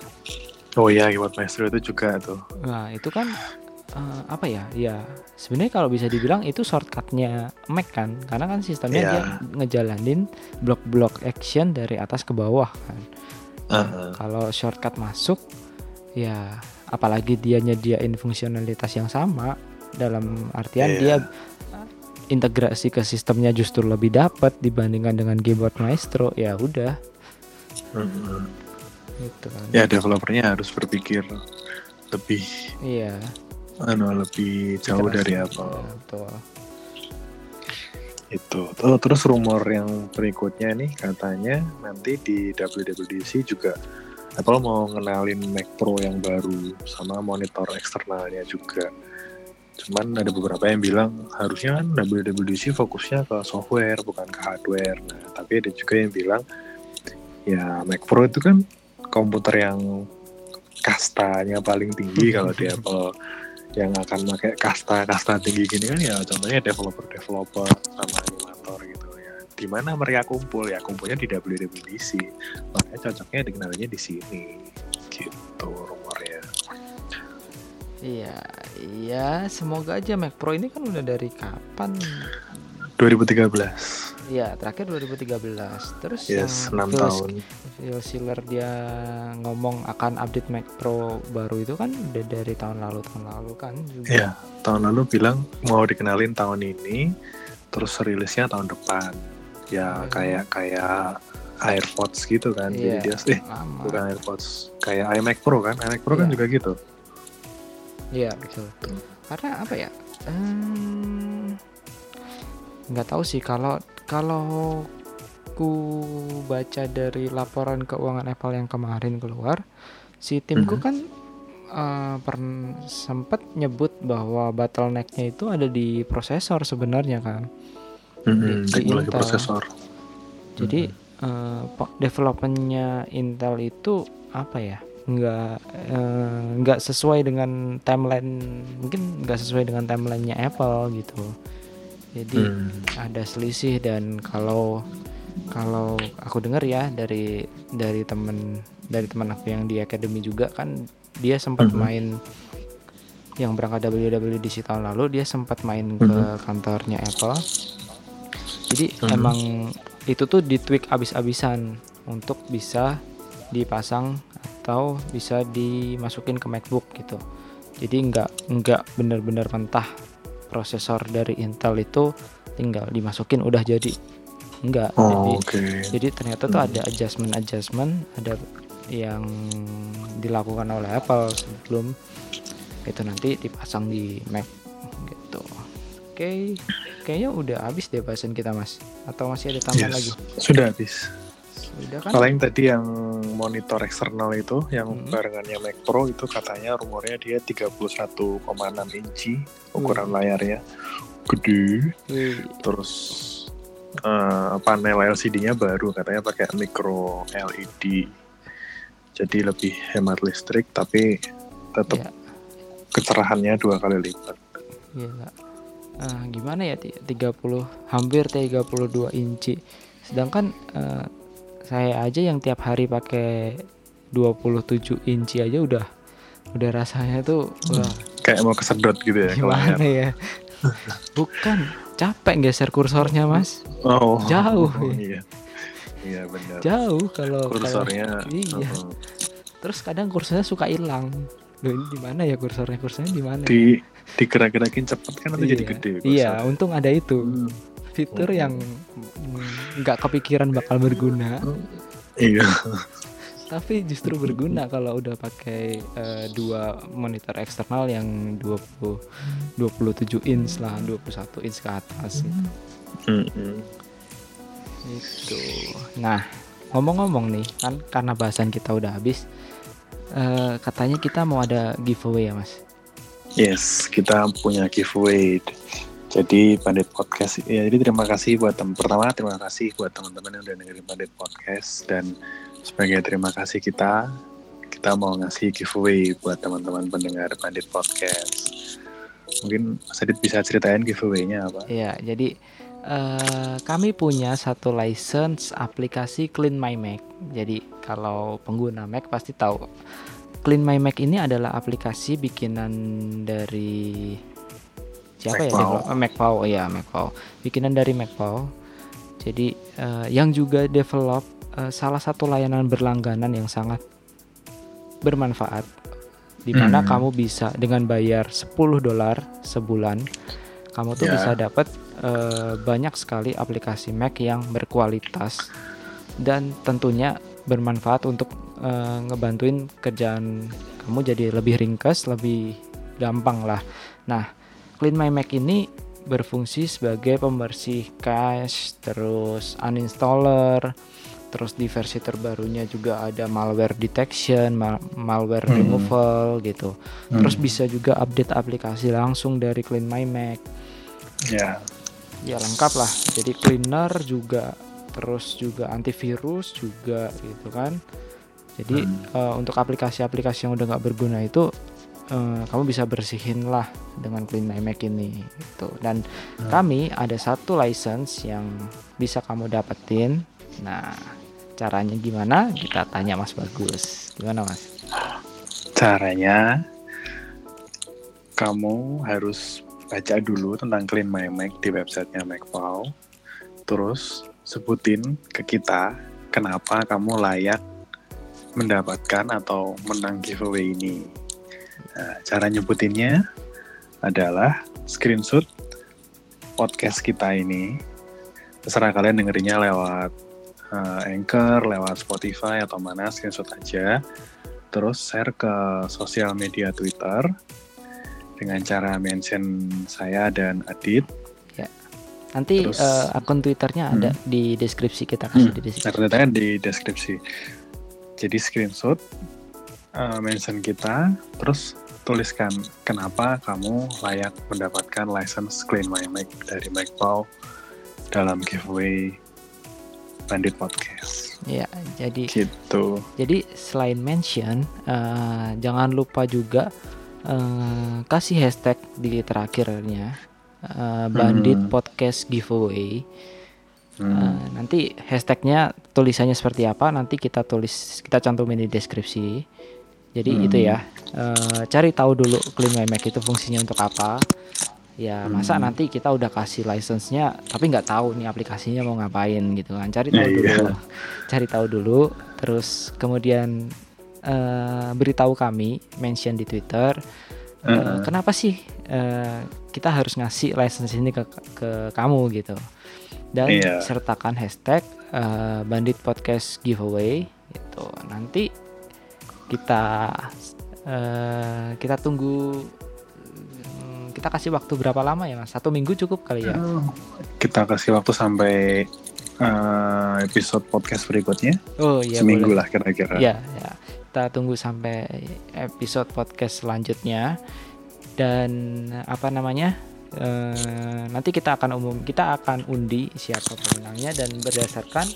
Oh iya, keyboard maestro itu juga tuh. Nah itu kan eh, apa ya? Ya sebenarnya kalau bisa dibilang itu shortcutnya Mac kan, karena kan sistemnya Iya. dia ngejalanin blok-blok action dari atas ke bawah kan. Nah, Heeh. Kalau shortcut masuk, ya apalagi dia nyediain fungsionalitas yang sama dalam artian Iya. dia integrasi ke sistemnya justru lebih dapat dibandingkan dengan keyboard maestro ya udah. Mm-mm. gitu kan. Ya developernya harus berpikir lebih iya. anu lebih jauh dari Ya, Apple betul. Itu. Tuh terus rumor yang berikutnya nih katanya nanti di WWDC juga Apple mau ngenalin Mac Pro yang baru sama monitor eksternalnya juga cuman ada beberapa yang bilang harusnya kan WWDC fokusnya ke software bukan ke hardware nah tapi ada juga yang bilang ya Mac Pro itu kan komputer yang kastanya paling tinggi kalau di Apple yang akan pakai kasta-kasta tinggi gini kan ya contohnya developer-developer sama animator gitu ya. Di mana mereka kumpul ya kumpulnya di WWDC. Makanya cocoknya dikenalnya di sini. Gitu. Iya iya semoga aja Mac Pro ini kan udah dari kapan 2013. Iya, terakhir 2013. Terus Yes, yang 6 Phil, tahun. Phil Schiller dia ngomong akan update Mac Pro baru itu kan udah dari tahun lalu tahun lalu kan juga. Iya, tahun lalu bilang mau dikenalin tahun ini, terus rilisnya tahun depan. Ya Hmm. kayak kayak AirPods gitu kan. Iya, Jadi dia eh lama. bukan AirPods, kayak iMac Pro kan. iMac Pro kan Iya. juga gitu. Iya, betul. Karena apa ya? Nggak tahu sih kalau kalau ku baca dari laporan keuangan Apple yang kemarin keluar, si timku Mhm. kan eh, pern- sempat nyebut bahwa bottlenecknya itu ada di prosesor sebenarnya kan. Mm-mm, Di- di teknologi Intel. prosesor. Jadi eh, po- developmentnya Intel itu apa ya? Nggak eh, nggak sesuai dengan timeline mungkin nggak sesuai dengan timelinenya Apple gitu. Jadi Hmm. ada selisih dan kalau kalau aku dengar ya dari dari temen dari teman aku yang di academy juga kan dia sempat Mhm. main yang berangkat WWDC tahun lalu dia sempat main ke Mhm. kantornya Apple jadi Mhm. emang itu tuh di tweak abis-abisan untuk bisa dipasang atau bisa dimasukin ke MacBook gitu jadi nggak nggak benar-benar mentah prosesor dari Intel itu tinggal dimasukin udah jadi enggak Oh, jadi oke. jadi ternyata tuh Hmm. ada adjustment adjustment ada yang dilakukan oleh Apple sebelum itu nanti dipasang di Mac gitu oke kayaknya udah habis deh bahasan kita mas atau masih ada tambahan Yes. lagi Sudah habis. Udah kan Paling tadi yang monitor eksternal itu, yang Hmm. barengannya Mac Pro itu katanya rumornya dia 31,6 inci ukuran Hmm. layarnya, gede. Wih, Terus eh, panel LCD-nya baru katanya pakai micro LED. Jadi lebih hemat listrik, tapi tetap ya kecerahannya dua kali lipat. gila Ah, gimana ya ti- 30 hampir 32 inci sedangkan eh, saya aja yang tiap hari pakai 27 inci aja udah udah rasanya tuh wah Kayak mau kesedot gitu ya gimana ya bukan capek geser kursornya mas Oh, Jauh, Oh, ya. iya. Iya benar. jauh kalau kalau- Kursornya. iya uh-uh. terus kadang kursornya suka hilang Loh ini di mana ya kursornya kursornya di mana ya? di digerak-gerakin cepet kan nanti jadi Iya. gede. iya kursor. untung ada itu Hmm. Fitur Hmm. yang mm, nggak kepikiran bakal berguna Iya. tapi justru berguna kalau udah pakai eh, dua monitor eksternal yang 20 27 inch lah 21 inch ke atas gitu. Mm-mm. Itu. Nah, ngomong-ngomong nih, kan karena bahasan kita udah habis, eh, katanya kita mau ada giveaway ya, Mas. Yes, kita punya giveaway. Jadi Pandit Podcast ya jadi terima kasih buat tem pertama terima kasih buat teman-teman yang udah dengerin Pandit Podcast dan sebagai terima kasih kita kita mau ngasih giveaway buat teman-teman pendengar Pandit Podcast. Mungkin Mas Adit bisa ceritain giveaway-nya apa? Iya, jadi eh, kami punya satu license aplikasi Clean My Mac. Jadi kalau pengguna Mac pasti tahu Clean My Mac ini adalah aplikasi bikinan dari siapa ya? MacPau. develop- eh, MacPau, oh ya MacPau. Bikinan dari MacPau. Jadi eh, yang juga develop eh, salah satu layanan berlangganan yang sangat bermanfaat di mana Hmm. kamu bisa dengan bayar 10 dolar sebulan kamu tuh Ya. bisa dapat uh, banyak sekali aplikasi Mac yang berkualitas dan tentunya bermanfaat untuk uh, ngebantuin kerjaan kamu jadi lebih ringkas, lebih gampang lah. Nah, Clean My Mac ini berfungsi sebagai pembersih cache, terus uninstaller, terus di versi terbarunya juga ada malware detection, mal malware hmm. removal gitu. Hmm. Terus bisa juga update aplikasi langsung dari Clean My Mac. Ya. Yeah. Ya lengkap lah. Jadi cleaner juga, terus juga antivirus juga gitu kan. Jadi hmm. uh, untuk aplikasi-aplikasi yang udah nggak berguna itu uh, kamu bisa bersihin lah dengan Clean My Mac ini gitu. Dan hmm. kami ada satu license yang bisa kamu dapetin. Nah, Caranya gimana? Kita tanya Mas Bagus. Gimana Mas? Caranya kamu harus baca dulu tentang Clean My Mac di websitenya MacPow. Terus sebutin ke kita kenapa kamu layak mendapatkan atau menang giveaway ini. Nah, cara nyebutinnya adalah screenshot podcast kita ini. Terserah kalian dengerinnya lewat uh, Anchor, lewat Spotify atau mana, screenshot aja. Terus share ke sosial media Twitter dengan cara mention saya dan Adit. Ya. Nanti Terus, uh, akun Twitternya ada hmm. di deskripsi kita kasih hmm, di deskripsi. Twitternya di deskripsi. Jadi screenshot uh, mention kita, terus tuliskan kenapa kamu layak mendapatkan license Clean My Mac dari MacPow dalam giveaway Bandit Podcast. Ya, jadi gitu. Jadi selain mention, uh, jangan lupa juga uh, kasih hashtag di terakhirnya uh, Bandit hmm. Podcast Giveaway. Hmm. Uh, nanti hashtagnya tulisannya seperti apa? Nanti kita tulis, kita cantumin di deskripsi. Jadi hmm. itu ya, uh, cari tahu dulu Clean My Mac itu fungsinya untuk apa ya masa hmm. nanti kita udah kasih license-nya tapi nggak tahu nih aplikasinya mau ngapain gitu kan cari tahu yeah, dulu yeah. cari tahu dulu terus kemudian uh, beritahu kami mention di Twitter uh, uh kenapa sih uh, kita harus ngasih license ini ke ke kamu gitu dan yeah. sertakan hashtag uh, Bandit Podcast Giveaway gitu nanti kita uh, kita tunggu kita kasih waktu berapa lama ya mas? Satu minggu cukup kali ya? Kita kasih waktu sampai uh, episode podcast berikutnya. Oh iya. Seminggu boleh. lah kira-kira. Ya, ya. Kita tunggu sampai episode podcast selanjutnya. Dan apa namanya? Uh, nanti kita akan umum kita akan undi siapa pemenangnya dan berdasarkan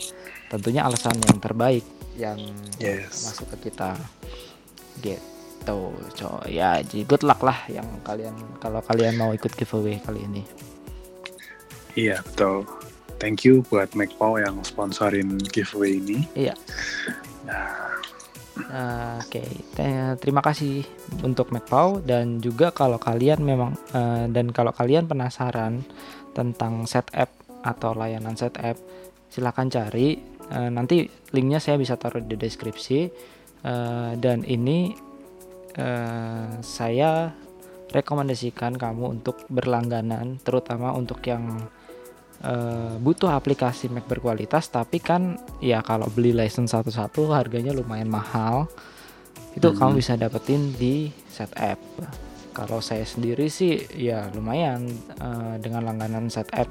tentunya alasan yang terbaik yang yes. masuk ke kita gitu so ya jadi good luck lah yang kalian kalau kalian mau ikut giveaway kali ini iya betul thank you buat MacPow yang sponsorin giveaway ini iya nah. Oke, okay. terima kasih untuk MacPow dan juga kalau kalian memang uh, dan kalau kalian penasaran tentang setup atau layanan setup, silahkan cari. Uh, nanti linknya saya bisa taruh di deskripsi. Uh, dan ini uh, saya rekomendasikan kamu untuk berlangganan terutama untuk yang uh, butuh aplikasi Mac berkualitas. Tapi kan ya kalau beli license satu-satu harganya lumayan mahal. Itu hmm. kamu bisa dapetin di set app. Kalau saya sendiri sih ya lumayan. Uh, dengan langganan set app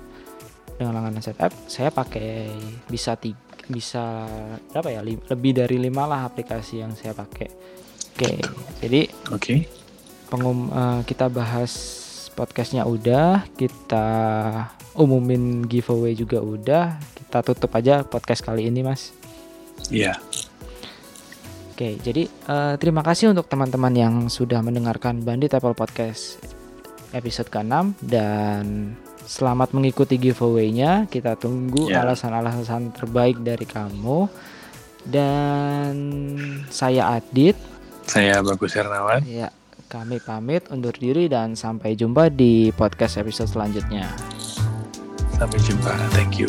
dengan langganan set app saya pakai bisa tiga, bisa berapa ya lebih dari lima lah aplikasi yang saya pakai Oke, jadi oke. Okay. Pengum uh, kita bahas podcastnya udah, kita umumin giveaway juga udah. Kita tutup aja podcast kali ini, Mas. Iya. Yeah. Oke, jadi uh, terima kasih untuk teman-teman yang sudah mendengarkan Bandit Apple Podcast episode ke-6 dan selamat mengikuti giveaway-nya. Kita tunggu yeah. alasan-alasan terbaik dari kamu. Dan saya Adit saya Bagus Hernawan. Ya, kami pamit undur diri dan sampai jumpa di podcast episode selanjutnya. Sampai jumpa. Thank you.